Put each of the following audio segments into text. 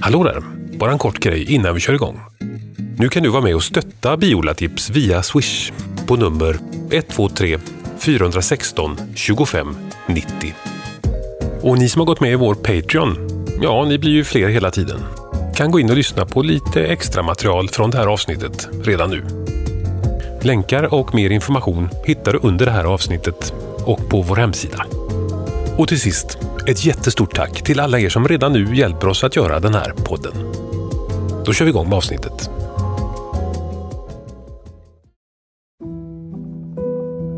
Hallå där! Bara en kort grej innan vi kör igång. Nu kan du vara med och stötta Biolatips via Swish på nummer 123 416 25 90. Och ni som har gått med i vår Patreon, ja, ni blir ju fler hela tiden. Kan gå in och lyssna på lite extra material från det här avsnittet redan nu. Länkar och mer information hittar du under det här avsnittet och på vår hemsida. Och till sist, ett jättestort tack till alla er som redan nu hjälper oss att göra den här podden. Då kör vi igång med avsnittet.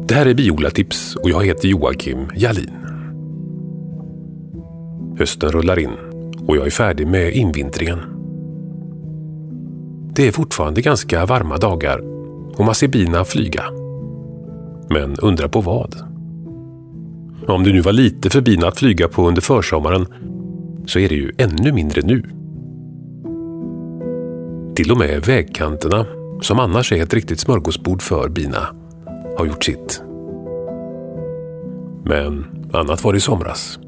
Det här är Biolatips och jag heter Joakim Jalin. Hösten rullar in och jag är färdig med invintringen. Det är fortfarande ganska varma dagar och man ser bina flyga. Men undra på vad? Om det nu var lite för bina att flyga på under försommaren så är det ju ännu mindre nu. Till och med vägkanterna, som annars är ett riktigt smörgåsbord för bina, har gjort sitt. Men annat var det i somras.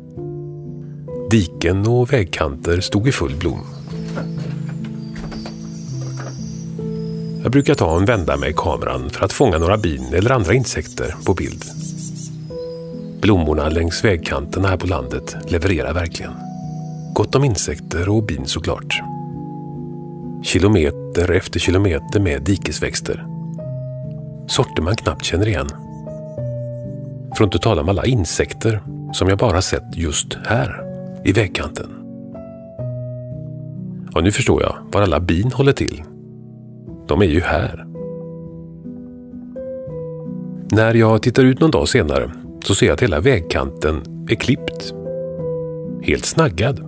Diken och vägkanter stod i full blom. Jag brukar ta en vända med kameran för att fånga några bin eller andra insekter på bild. Blommorna längs vägkanterna här på landet levererar verkligen. Gott om insekter och bin såklart. Kilometer efter kilometer med dikesväxter. Sorter man knappt känner igen. För att inte tala om alla insekter som jag bara sett just här, i vägkanten. Och nu förstår jag var alla bin håller till. De är ju här. När jag tittar ut någon dag senare så ser jag att hela vägkanten är klippt. Helt snaggad.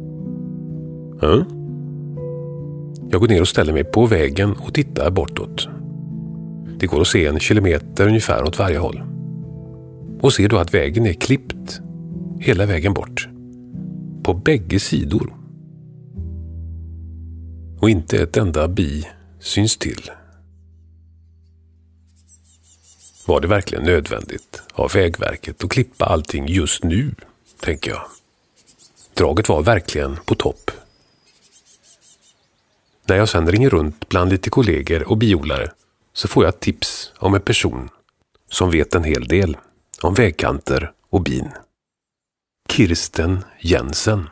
Mm. Jag går ner och ställer mig på vägen och tittar bortåt. Det går att se en kilometer ungefär åt varje håll. Och ser då att vägen är klippt hela vägen bort. På bägge sidor. Och inte ett enda bi syns till. Var det verkligen nödvändigt av Vägverket att klippa allting just nu, tänker jag. Draget var verkligen på topp. När jag sen ringer runt bland lite kollegor och biodlare så får jag tips om en person som vet en hel del om vägkanter och bin. Kirsten Jensen.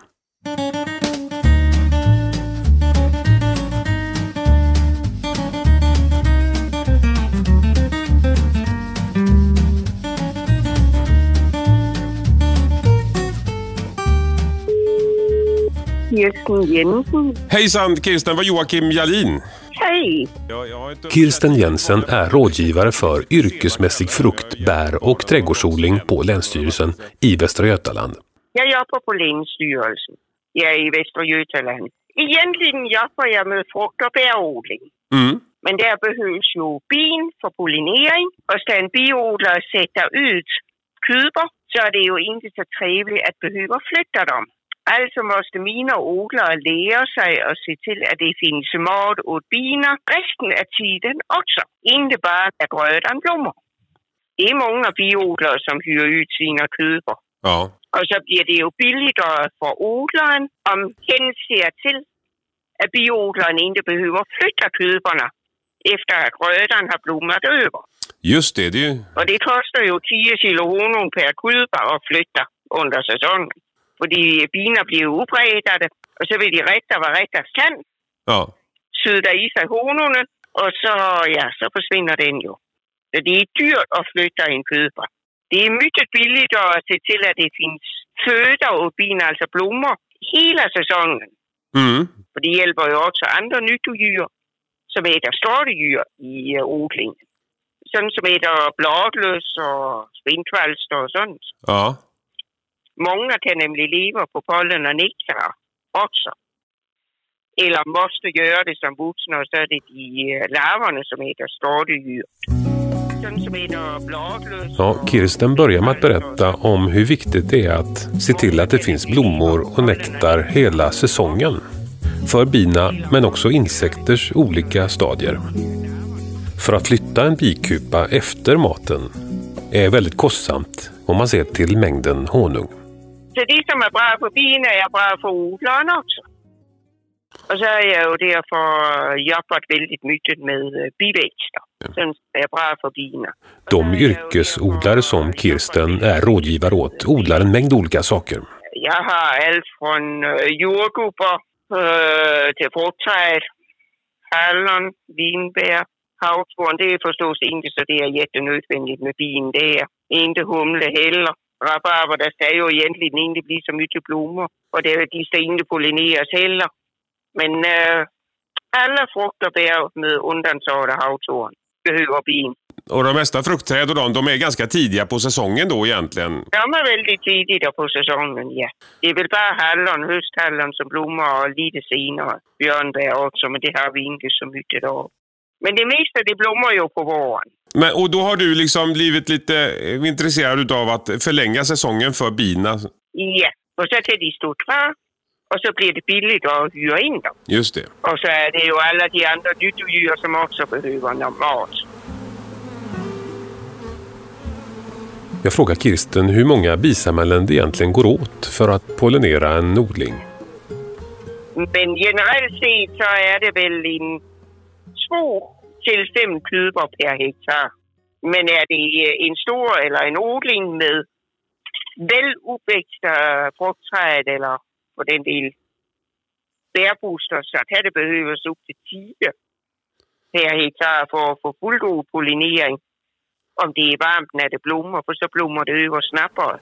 Kirsten Jensen. Hejsan Kirsten, var Joakim Jalin. Hej! Kirsten Jensen är rådgivare för yrkesmässig frukt, bär och trädgårdsodling på Länsstyrelsen i Västra Götaland. Jag jobbar på Länsstyrelsen. Jag är i Västra Götaland. Egentligen jobbar jag med frukt och bärodling. Mm. Men där behövs ju bin för pollinering och ska en biodlare sätta ut kuber så är det ju inte så trevligt att behöva flytta dem. Alltså måste mina odlare lära sig att se till att det finns mat åt bina resten av tiden också. Inte bara när grödan blommar. Det är många biodlare som hyr ut sina kuber. Ja. Och så blir det ju billigare för odlaren om hen ser till att biodlaren inte behöver flytta kuberna efter att grödan har blommat över. Just det, det är ju... Och det kostar ju 10 kilo honung per kuber att flytta under säsongen. Fordi bina blir upretade och så vill de rätta vad rättas kan. Ja. Suda i sig honungen och så, ja, så försvinner den ju. Så det är dyrt att flytta en kuber. Det är mycket billigare att se till att det finns föda åt bina, alltså blommor, hela säsongen. Mm. För det hjälper ju också andra nyttodjur som äter skadedjur i uh, odlingen. Sådan som äter bladlöss och spinnkvalster och sånt. Ja. Många kan nämligen leva på pollen och nektar också. Eller måste göra det som vuxna och så är det de eh, larverna som äter skadedjur. Ja, Kirsten börjar med att berätta om hur viktigt det är att se till att det finns blommor och nektar hela säsongen. För bina, men också insekters olika stadier. För att flytta en bikupa efter maten är väldigt kostsamt om man ser till mängden honung. Så det som är bra för bina är bra för odlaren också. Och så har jag ju därför jobbat väldigt mycket med øh, biväxter. De yrkesodlare som Kirsten är rådgivare åt odlar en mängd olika saker. Jag har allt från øh, jordgubbar øh, till fruktträd, hallon, vinbär, havtorn. Det är förstås inte så det är jättenödvändigt med bin. Det är inte humle heller. Rabarber, där ska ju egentligen inte bli så mycket blommor. Och det, de ska inte pollineras heller. Men äh, alla frukt och bär med undantag av havtorn behöver bin. Och de mesta fruktträd och de, de är ganska tidiga på säsongen då egentligen. De är väldigt tidigt på säsongen, ja. Det är väl bara hallon, hösthallon som blommar och lite senare björnbär också, men det har vi inte så mycket av. Men det mesta det blommar ju på våren. Men, och då har du liksom blivit lite eh, intresserad av att förlänga säsongen för bina. Ja, och så till de står kvar och så blir det billigt att hyra in dem. Just det. Och så är det ju alla de andra nyttodjur som också behöver någon mat. Jag frågar Kirsten hur många bisamhällen det egentligen går åt för att pollinera en odling. Men generellt sett så är det väl en två till fem kuber per hektar. Men är det en stor eller en odling med väl uppväxta fruktträd eller på den del bärbuster så kan det behövas upp till 10 per hektar för att få fullgod pollinering. Om det är varmt när det blommar, för så blommar det över snabbare.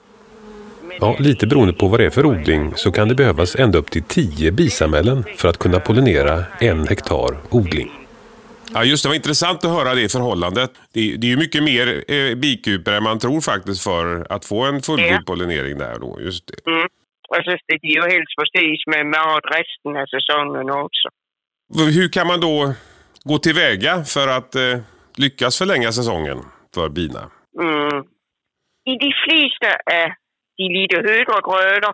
Ja, lite beroende på vad det är för odling så kan det behövas ända upp till 10 bisamhällen för att kunna pollinera en hektar odling. Ja, just det. var intressant att höra det förhållandet. Det, det är ju mycket mer eh, bikuper än man tror faktiskt för att få en fullgod Ja. pollinering där då. Just det. Mm. Och så de ju helst förstås med mat resten av säsongen också. Hur kan man då gå tillväga för att eh, lyckas förlänga säsongen för bina? Mm. I de flesta av de lite högre grödor,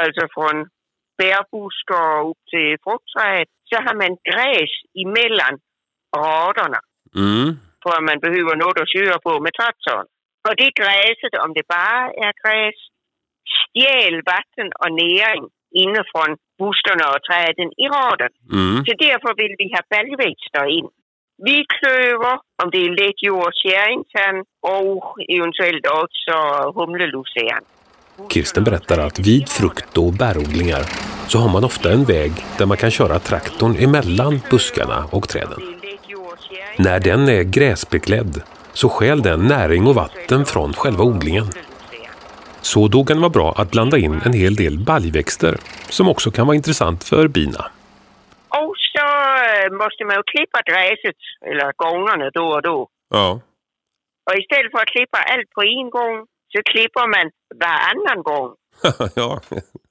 alltså från bärbuskar upp till fruktträd, så har man gräs emellan raderna Mm. för att man behöver något att köra på med traktorn. Och det gräset, om det bara är gräs, stjäl vatten och näring inifrån buskarna och träden i raden. Mm. Så därför vill vi ha baljväxter in. Vitklöver, om det är lättjord, käringtand och eventuellt också humlelusern. Kirsten berättar att vid frukt och bärodlingar så har man ofta en väg där man kan köra traktorn emellan buskarna och träden. När den är gräsbeklädd så stjäl den näring och vatten från själva odlingen. Så då kan det vara bra att blanda in en hel del baljväxter som också kan vara intressant för bina. Och så eh, måste man ju klippa gräset, eller gångarna då och då. Ja. Och istället för att klippa allt på en gång så klipper man varannan gång. ja.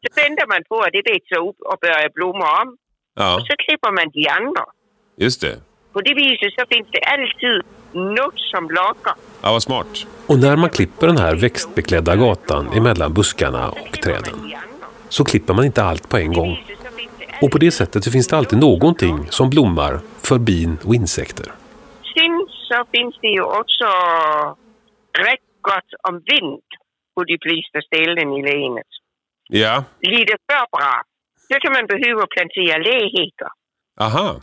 Så väntar man på att det växer upp och börjar blomma om. ja, Och så klipper man de andra. just det. På det viset så finns det alltid något som lockar. Ja, vad smart. Och när man klipper den här växtbeklädda gatan emellan buskarna och träden så klipper man inte allt på en gång. Och på det sättet så finns det alltid någonting som blommar för bin och insekter. Sen så finns det ju också rätt gott om vind på de flesta ställen i länet. Ja, Lite för bra. Då kan man behöva plantera lähekar. aha.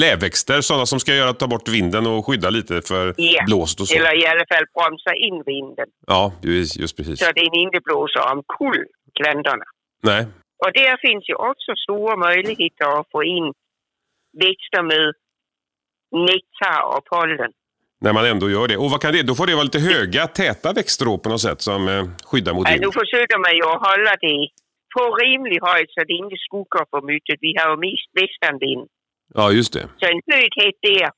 Läväxter, sådana som ska göra ta bort vinden och skydda lite för Ja. blåst och så. Eller i alla fall bromsa in vinden Ja, just, just precis. så den inte blåser omkull plantorna. Nej. Och där finns ju också stora möjligheter att få in växter med nektar och pollen. När man ändå gör det. Och vad kan det? Då får det vara lite höga, täta växter på något sätt som eh, skyddar mot Ja, vind. nu försöker man ju hålla det på rimlig höjd så det inte skuggar för mycket. Vi har ju mest västanvind. Ja, just det. Så en höjdhet där,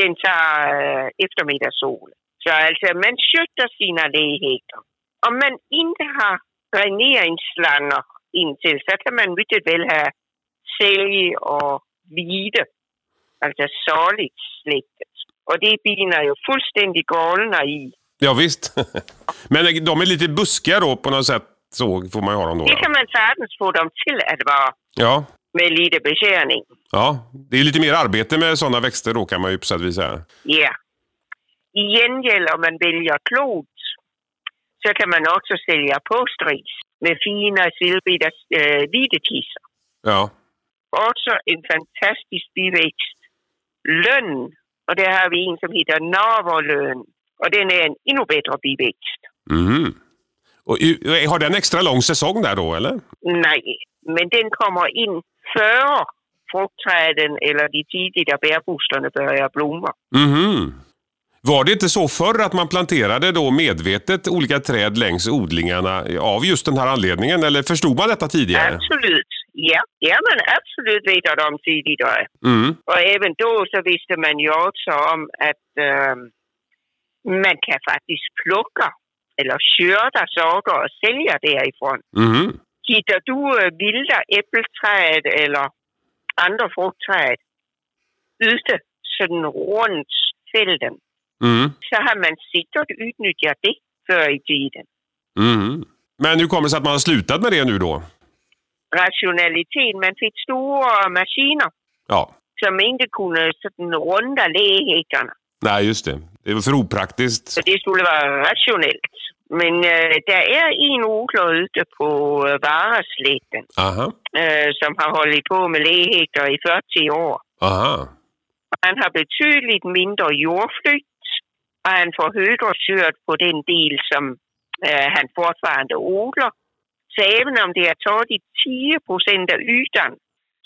den tar äh, eftermiddagssol. Så alltså man sköter sina lägenheter. Om man inte har dräneringsslangar intill så kan man mycket väl ha sälj och vide. Alltså saligt släktet. Och det bina ju fullständigt galna i. Ja, visst. Men eh, de är lite buskiga då på något sätt. Så får man ju ha dem då. Det kan man sagtens få dem till att vara ja. med lite beskärning. ja. Det är lite mer arbete med sådana växter då kan man ju på sätt och vis säga. Ja. I gengäld om man väljer klokt så kan man också sälja påstris med fina silvriga äh, videtisser. Ja. också en fantastisk biväxt, lönn. Och där har vi en som heter navelön. Och den är en ännu bättre biväxt. Mhm. Och, i- har den extra lång säsong där då, eller? Nej, men den kommer in före fruktträden eller de tidiga bärbusklarna börjar blomma. Mhm. Var det inte så förr att man planterade då medvetet olika träd längs odlingarna av just den här anledningen? Eller förstod man detta tidigare? Absolut. Ja, har man absolut vetat om tidigare. Mm. Och även då så visste man ju också om att ehm, man kan faktiskt plocka eller skörda saker och sälja därifrån. Mhm. Hittar du eh, vilda äppelträd eller andra fruktträd ute sådan runt fälten Mm. så har man säkert utnyttjat det förr i tiden. Mhm. Men hur kommer det sig att man har slutat med det nu då? Rationalitet, man fick stora maskiner Ja, som inte kunde sådan runda lähäckarna. nej just det. Det var för opraktiskt. Så det skulle vara rationellt. Men äh, det är en odlare ute på äh, Varaslätten Aha. äh, som har hållit på med lähäckar i 40 år. Aha. Han har betydligt mindre jordflykt och han får högre skörd på den del som äh, han fortfarande odlar. Så även om det har tagit 10 procent av ytan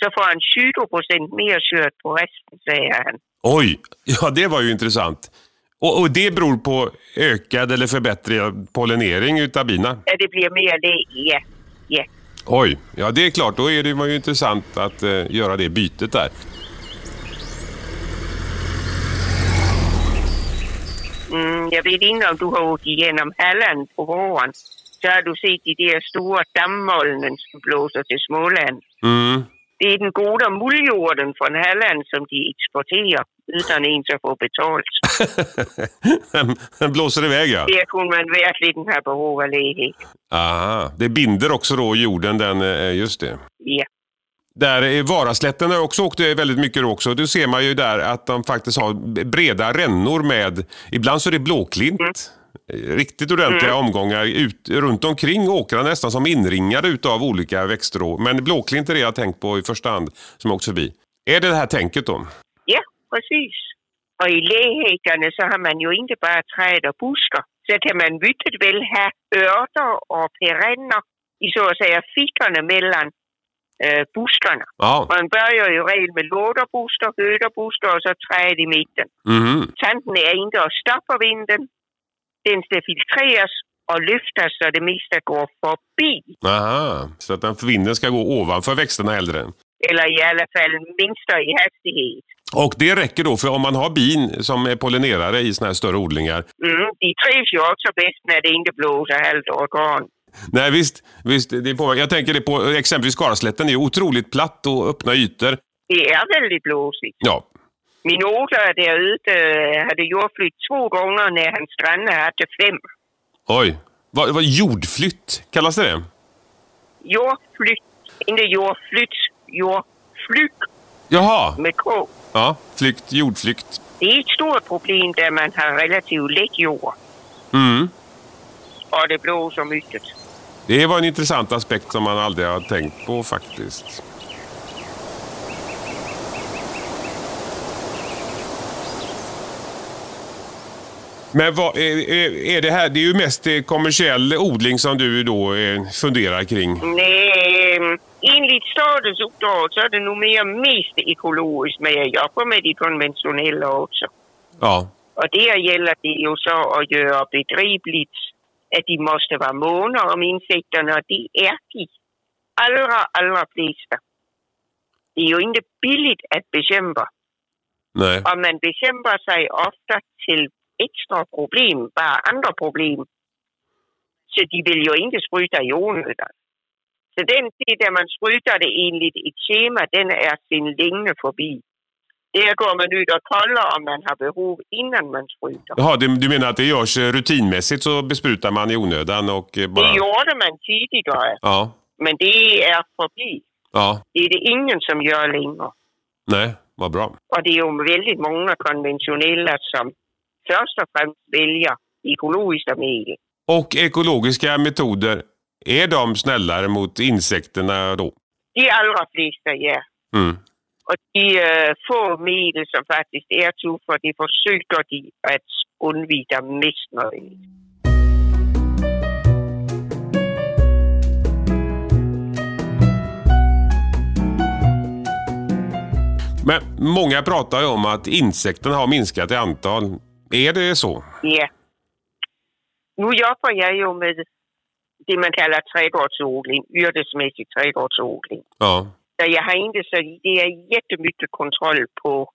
så får han 20 procent mer skörd på resten, säger han. Oj, ja det var ju intressant. Och, och det beror på ökad eller förbättrad pollinering utav bina? Ja, det blir mer det, ja. ja. Oj, ja det är klart. Då är det var ju intressant att eh, göra det bytet där. Mm, jag vet inte om du har åkt igenom Halland på våren. Så har du sett de där stora dammolnen som blåser till Småland. Mm. Det är den goda mulljorden från Halland som de exporterar utan ens att få betalt. Den blåser iväg ja. Där kunde man verkligen ha behov av. Aha, det binder också då jorden, den, eh, just det. Ja. Där i Varaslätten har jag också åkt väldigt mycket också. Då ser man ju där att de faktiskt har breda rännor med, ibland så är det blåklint. Eh, Riktigt ordentliga omgångar ut, runt omkring åkrarna nästan som inringade utav olika växter. Men blåklint är det jag tänkt på i första hand som jag åkt förbi. Är det det här tänket då? ja, precis. Och i lähäckarna så har man ju inte bara träd och buskar. Så kan man mycket väl ha örter och perenner i så att säga fickorna mellan äh, buskarna. Ja. Man börjar ju regel med låderbuskar, höderbuskar och så träd i mitten. Mhm. Tanken är inte att stoppa vinden. Den ska filtreras och lyftas så det mesta går förbi. Aha, så att den vinden ska gå ovanför växterna hellre. Eller i alla fall minsta i hastighet. Och det räcker då för om man har bin som är pollinerare i såna här större odlingar. Mm, de trivs ju också bäst när det inte blåser halvt orkan. Nej visst, visst det är på, jag tänker det på exempelvis Skaraslätten är ju otroligt platt och öppna ytor. Det är väldigt blåsigt. Ja, Min odlare där ute eh, hade jordflytt två gånger när hans granne hade fem. oj. Vad, vad jordflytt, kallas det det? Jordflytt, inte jordflytt, jordflyk Jaha, med K. ja, flykt, jordflykt. Det är ett stort problem där man har relativt lätt jord Mm. och det blåser mycket. Det var en intressant aspekt som man aldrig har tänkt på faktiskt. Men vad, är, är- är det här, det är ju mest eh, kommersiell odling som du då eh, funderar kring. Nej, ehm, enligt statens uppdrag så är det nog mer mest ekologiskt men jag jobbar med de konventionella också. Ja, Och där gäller det ju så att göra begripligt att de måste vara måna om insekterna och det är de allra, allra flesta. Det är ju inte billigt att bekämpa nej. och man bekämpar sig ofta till extra problem, bara andra problem. Så de vill ju inte spruta i onödan. Så den tid, där man sprutar det enligt ett schema, den är sin länge förbi. Där går man ut och kollar om man har behov innan man sprutar. Jaha, du, du menar att det görs rutinmässigt så besprutar man i onödan och eh, bara... Det gjorde man tidigare, Ja, men det är förbi. ja, Det är det ingen som gör längre. nej, vad bra. Och det är ju väldigt många konventionella som först och främst väljer ekologiska medel. Och ekologiska metoder, är de snällare mot insekterna då? De allra flesta, ja. Mm. Och de øh, få medel, som faktiskt är tuffa, det försöker de att undvika mest möjligt. Men många pratar ju om att insekterna har minskat i antal. Är det så? Ja. Nu jobbar jag ju med det man kallar trädgårdsodling, yrkesmässig trädgårdsodling. Ja. Så jag har inte så det är jättemycket kontroll på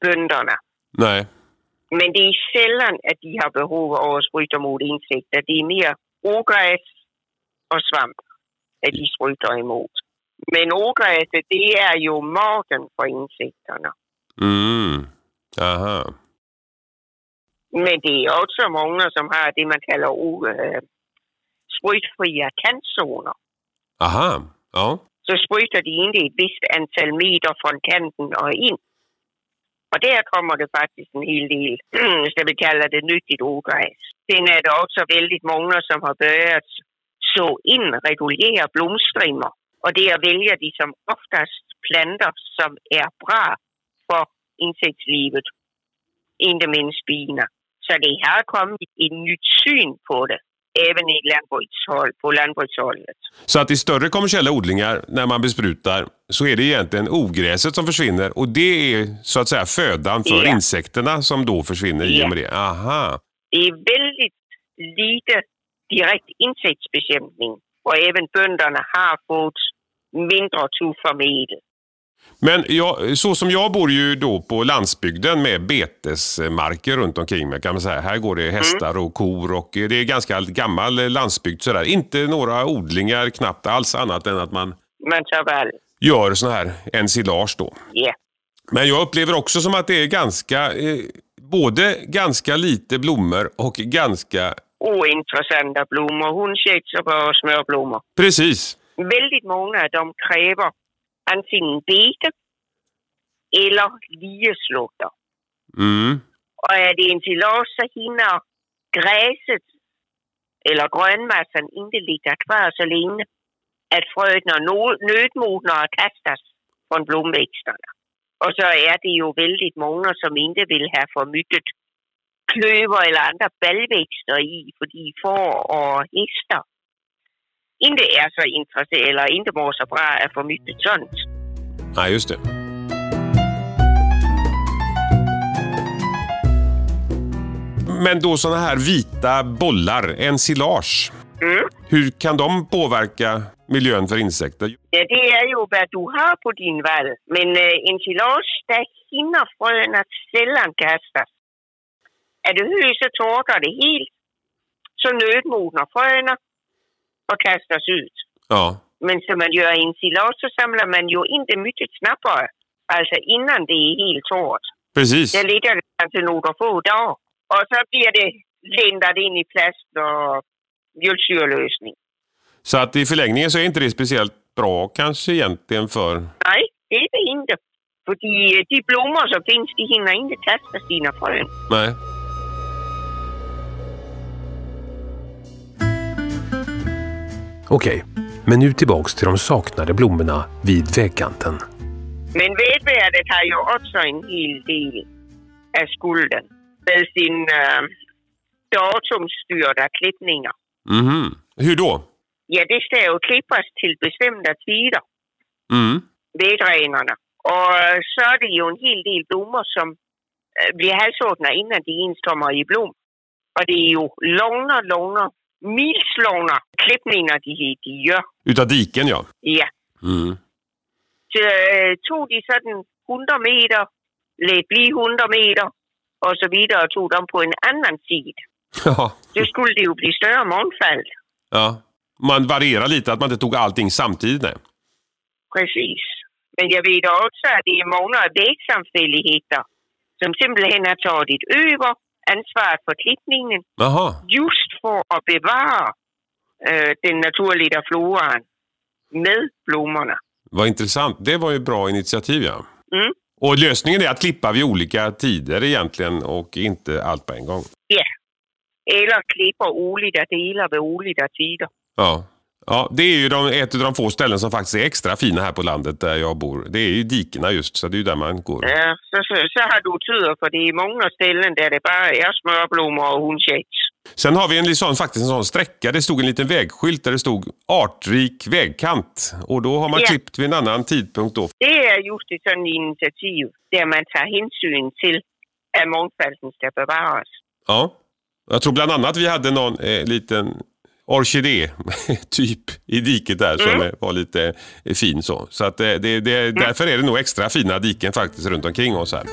bönderna. Nej. Men det är sällan att de har behov av att spruta mot insekter. Det är mer ogräs och svamp att de sprutar emot. Men ogräset, det är ju maten för insekterna. Mm. Aha. Men det är också många som har det man kallar äh, sprutfria kantzoner. Aha. Ja. Så sprutar de inte ett visst antal meter från kanten och in. Och där kommer det faktiskt en hel del, ska vi kalla det nyttigt ogräs. Sen är det också väldigt många som har börjat så in reguljära blomstrimmer. Och där väljer de som oftast planter som är bra för insektslivet, inte minst bina. Så det har kommit ett nytt syn på det, även i lantbrukshåll, på lantbrukshållet. Så att i större kommersiella odlingar, när man besprutar, så är det egentligen ogräset som försvinner och det är så att säga födan för Ja. insekterna som då försvinner i Ja. och med det. Aha. Det är väldigt lite direkt insektsbekämpning och även bönderna har fått mindre tuffa medel. Men jag, så som jag bor ju då på landsbygden med betesmarker runt omkring mig kan man säga. Här går det hästar och kor och det är ganska gammal landsbygd sådär. Inte några odlingar knappt alls annat än att man tar väl, gör sån här ensilage då. ja. Men jag upplever också som att det är ganska, eh, både ganska lite blommor och ganska, ointressanta blommor, hundkäxor och smörblommor. precis. Väldigt många de kräver antingen bete eller lieslåtter. Mm. Och är det ensilage så hinner gräset eller grönmassan inte ligga kvar så länge att nödmognar och kastas från blomväxterna. Och så är det ju väldigt många som inte vill ha för mycket klöver eller andra baljväxter i, för de får och hästar inte är så intresserade eller inte mår så bra av för mycket sånt. Nej, just det. Men då såna här vita bollar, ensilage. Mm. Hur kan de påverka miljön för insekter? Ja, det är ju vad du har på din vall. Men äh, ensilage, där hinner fröna sällan kastas. Är det så torkar det helt. Så nödmognar fröna och kastas ut. Ja, Men som man gör ensilage så samlar man ju inte mycket snabbare. Alltså innan det är helt torrt. precis. Det ligger det kanske några få dagar. Och så blir det lindrat in i plast och mjölksyrelösning. Så att i förlängningen så är inte det speciellt bra kanske egentligen för... Nej, det är det inte. För de, de blommor som finns, de hinner inte kasta sina frön. Nej. Okej, men nu tillbaks till de saknade blommorna vid vägkanten. Men vedvärdet har ju också en hel del av skulden med sin äh, datumstyrda klippningar. Mhm. Hur då? Ja, det ska ju klippas till bestämda tider, Mm. vedrenarna. Och øh, så är det ju en hel del blommor som äh, blir halshuggna innan de ens kommer i blom. Och det är ju långa, långa, milslånga klippningar de, de gör. Utav diken ja. Ja. Mm. Så øh, tog de sådan 100 meter, lät bli 100 meter och så vidare och tog dem på en annan sida. Ja. Då skulle det ju bli större mångfald. ja. Man varierar lite, att man inte tog allting samtidigt. Nej. Precis. Men jag vet också att det är många vägsamfälligheter som simpelthen har tagit över ansvaret för klippningen Jaha. just för att bevara øh, den naturliga floran med blommorna. Vad intressant. Det var ju bra initiativ ja. Mm. Och lösningen är att klippa vid olika tider egentligen och inte allt på en gång. Ja. Eller klipper olika delar vid olika tider. Ja. Ja, det är ju de, ett av de få ställen som faktiskt är extra fina här på landet där jag bor. Det är ju dikena just, så det är ju där man går. Ja, så, så, så har du tur, för det är många ställen där det bara är smörblommor och hundkex. Sen har vi en sån, faktiskt en sån sträcka. Det stod en liten vägskylt där det stod artrik vägkant. Och då har man Ja. klippt vid en annan tidpunkt då. Det är just ett sådant initiativ där man tar hänsyn till att mångfalden ska bevaras. Ja. Jag tror bland annat vi hade någon eh, liten orkidé typ i diket där som eh, var lite eh, fin så. Så att eh, det, det, därför är det nog extra fina diken faktiskt runt omkring oss här.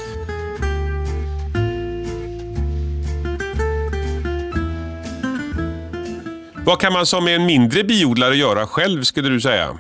Vad kan man som en mindre biodlare göra själv skulle du säga?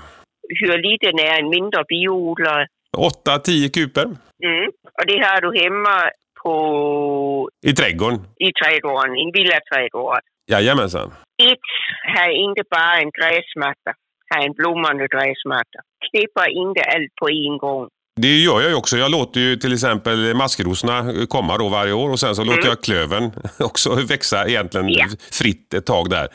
Hur liten är en mindre biodlare? 8-10 kuper Mm. Och det har du hemma på, i trädgården. i trädgården, i en villaträdgård. Jajamensan. Ett, ha inte bara en gräsmatta, ha en blommande gräsmatta. Klippa inte allt på en gång. Det gör jag ju också. Jag låter ju till exempel maskrosorna komma då varje år och sen så låter jag klövern också växa egentligen Ja. fritt ett tag där.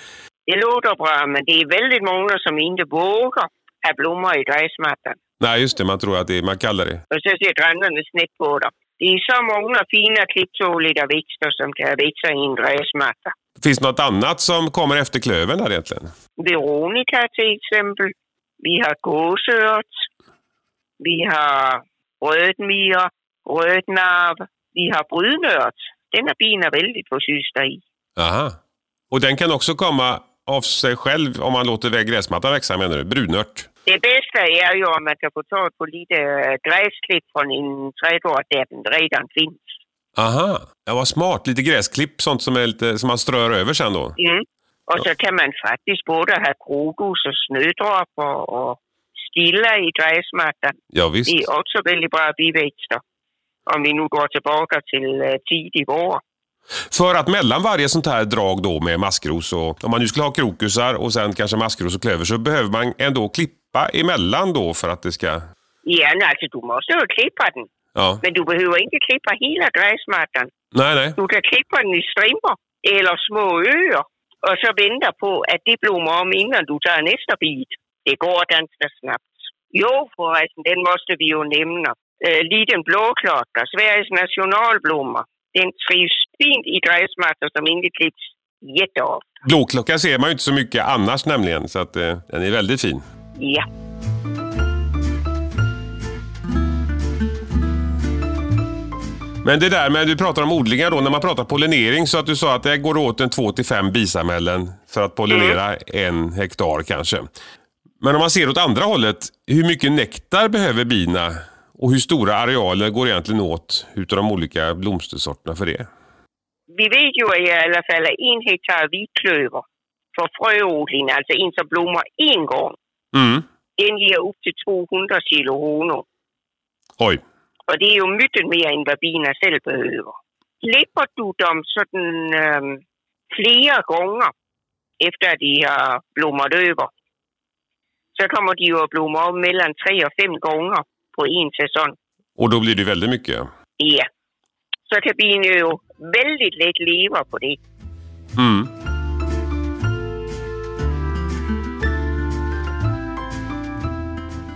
Det låter bra, men det är väldigt många som inte vågar ha blommor i gräsmattan. Nej, just det. Man tror att det är, man kallar det. Och så ser grannarna snett på dem. Det är så många fina klipptåliga växter som kan växa i en gräsmatta. Finns det något annat som kommer efter klövern där egentligen? Veronica till exempel. Vi har gåsört. Vi har rödmyra, rödnarv. Vi har brudnört. Den är bina väldigt förtjusta i. Aha. Och den kan också komma av sig själv om man låter gräsmattan växa menar du? Brunört? Det bästa är ju om man kan få tag på lite gräsklipp från en trädgård där den redan finns. Aha. Ja, vad smart. Lite gräsklipp, sånt som, är lite, som man strör över sen då. Mm. Och så kan man faktiskt både ha krokus och snödroppar och stilla i gräsmattan. Ja, visst. Det är också väldigt bra biväxter. Om vi nu går tillbaka till äh, tidig vår. För att mellan varje sånt här drag då med maskros och om man nu skulle ha krokusar och sen kanske maskros och klöver så behöver man ändå klippa emellan då för att det ska... Ja, nej, alltså du måste ju klippa den. Ja. Men du behöver inte klippa hela gräsmattan. Nej, nej. Du kan klippa den i strimmer eller små öar och så vänta på att det blommar om innan du tar nästa bit. Det går ganska snabbt. Jo, förresten, den måste vi ju nämna. Äh, liten blåklocka, Sveriges nationalblomma. Den trivs fint i gräsmattor som inte klipps jätteofta. Blåklocka ser man ju inte så mycket annars nämligen så att eh, den är väldigt fin. Ja. Men det där med, du pratar om odlingar då, när man pratar pollinering så att du sa att det går åt en 2 till 5 bisamhällen för att pollinera en hektar kanske. Men om man ser åt andra hållet, hur mycket nektar behöver bina och hur stora arealer går egentligen åt utav de olika blomstersorterna för det? Vi vet ju i alla fall att en hektar vitklöver för fröodling, alltså en som blommar en gång, Mm. den ger upp till 200 kilo honung. Oj. Och det är ju mycket mer än vad bina själv behöver. Klipper du dem sådan ähm, flera gånger efter de har blommat över så kommer de att blomma om mellan tre och fem gånger på en säsong. Och då blir det väldigt mycket. Ja. Så kan bina ju väldigt lätt leva på det. Mm.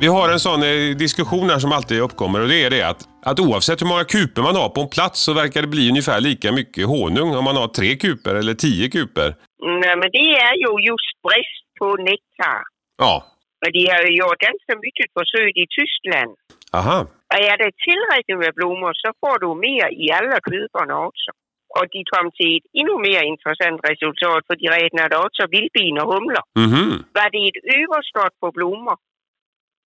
Vi har en sån eh, diskussion här som alltid uppkommer och det är det att, att oavsett hur många kuper man har på en plats så verkar det bli ungefär lika mycket honung om man har tre kuper eller tio kuper. Nej, men det är ju just brist på nektar. Ja, Och de har ju gjort ganska mycket försök i Tyskland. aha. Och är det tillräckligt med blommor så får du mer i alla kuporna också. Och de kom till ett ännu mer intressant resultat för de räknade också vildbin och humlor. Mhm. Var det ett överskott på blommor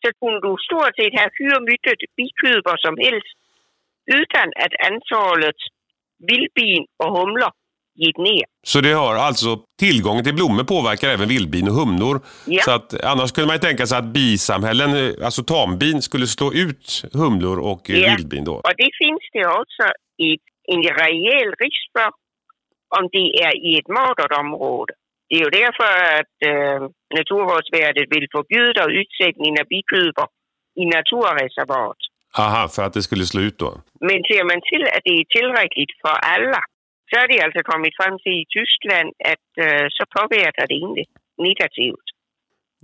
så kunde du stort sett ha hur mycket bikuper som helst utan att antalet vildbin och humlor gick ner. Så det har alltså tillgången till blommor påverkar även vildbin och humlor. Ja. Så att, annars skulle man ju tänka sig att bisamhällen, eh, alltså tambin, skulle slå ut humlor och Ja. vildbin då. Och det finns det också ett, en rejäl risk för om det är i ett modert område. Det är ju därför att äh, Naturvårdsverket vill förbjuda utsättning av bikuper i naturreservat. Aha, för att det skulle slå ut då. Men ser man till att det är tillräckligt för alla så har de alltså kommit fram till i Tyskland att äh, så påverkar det inte negativt.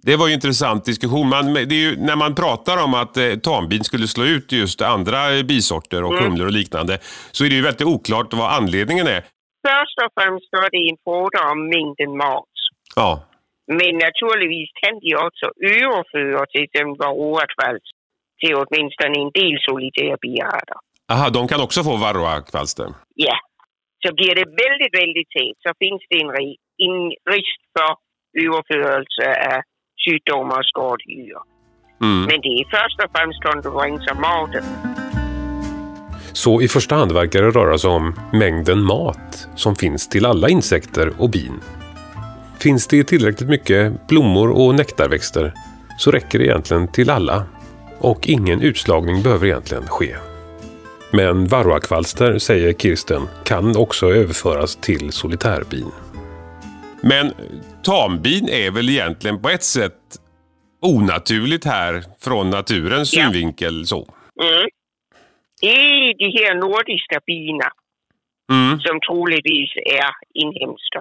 Det var ju en intressant diskussion. Man, det ju, när man pratar om att eh, tambin skulle slå ut just andra bisorter och Mm. humlor och liknande så är det ju väldigt oklart vad anledningen är. Först och främst så är det en fråga om mängden mat. Ja, Men naturligtvis kan de också överföra till exempel varroakvalster till åtminstone en del solitära biarter. Aha, de kan också få varroakvalster. Ja, så blir det väldigt, väldigt tätt så finns det en, en risk för överförelse av sjukdomar och skadedjur. Mm. Men det är först och främst konkurrens om maten. Så i första hand verkar det röra sig om mängden mat som finns till alla insekter och bin. Finns det tillräckligt mycket blommor och nektarväxter så räcker det egentligen till alla och ingen utslagning behöver egentligen ske. Men varroakvalster, säger Kirsten, kan också överföras till solitärbin. Men tambin är väl egentligen på ett sätt onaturligt här från naturens Ja. synvinkel. så. Mm. Det de här nordiska bina Mm. som troligtvis är inhemska.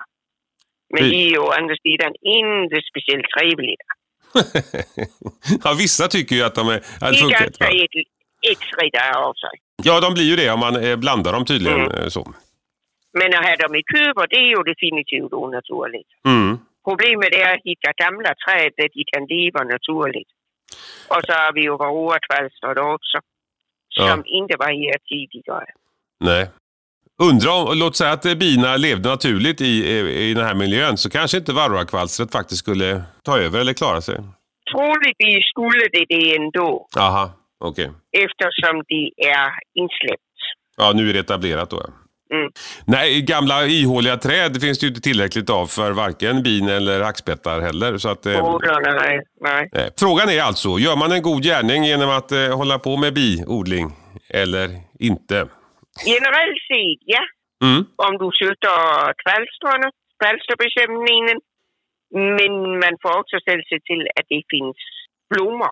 Men Vi- de är ju å andra sidan inte speciellt trevliga. ja, vissa tycker ju att de är... Att De det är ganska äckliga av sig. Ja, de blir ju det om man eh, blandar dem tydligen. Mm. eh, så. Men att ha dem i kuber, det är ju definitivt onaturligt. Mm. Problemet är att hitta gamla träd där de kan leva naturligt. Och så har vi ju varroakvalstret också. Som Ja. inte var här tidigare. Nej. Undra om, låt säga att bina levde naturligt i, i, i den här miljön så kanske inte varroakvalstret faktiskt skulle ta över eller klara sig. Troligtvis skulle det det ändå. Aha, okej. Eftersom de är insläppt. Ja, nu är det etablerat då. Mm. Nej, gamla ihåliga träd finns det ju inte tillräckligt av för varken bin eller hackspettar heller. Så att, eh, Fåglarna, nej. nej. eh, frågan är alltså, gör man en god gärning genom att eh, hålla på med biodling eller inte? Generellt sett, ja. Mm. Om du sköter kvalstrarna, kvalsterbekämpningen. Men man får också ställa sig till att det finns blommor.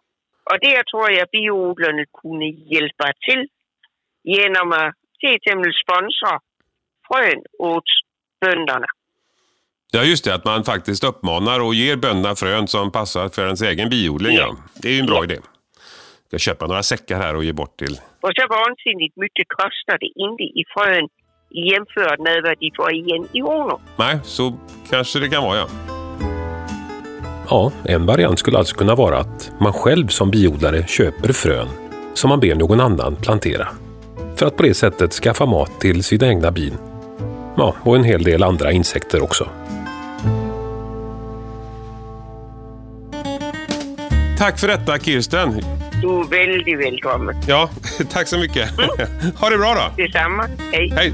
Och där tror jag biodlarna kunde hjälpa till genom att till exempel sponsra frön åt bönderna. Ja, just det. Att man faktiskt uppmanar och ger bönderna frön som passar för ens egen biodling. Ja. Det är ju en bra idé. Jag ska köpa några säckar här och ge bort till... Och så vansinnigt mycket kostar det inte i frön jämfört med vad de får igen i honung. Nej, så kanske det kan vara, ja. Ja, en variant skulle alltså kunna vara att man själv som biodlare köper frön som man ber någon annan plantera. För att på det sättet skaffa mat till sina egna bin. Ja, och en hel del andra insekter också. Tack för detta, Kirsten. Du är väldigt välkommen. Ja, tack så mycket. Ha det bra då. Detsamma. Hej. Hej!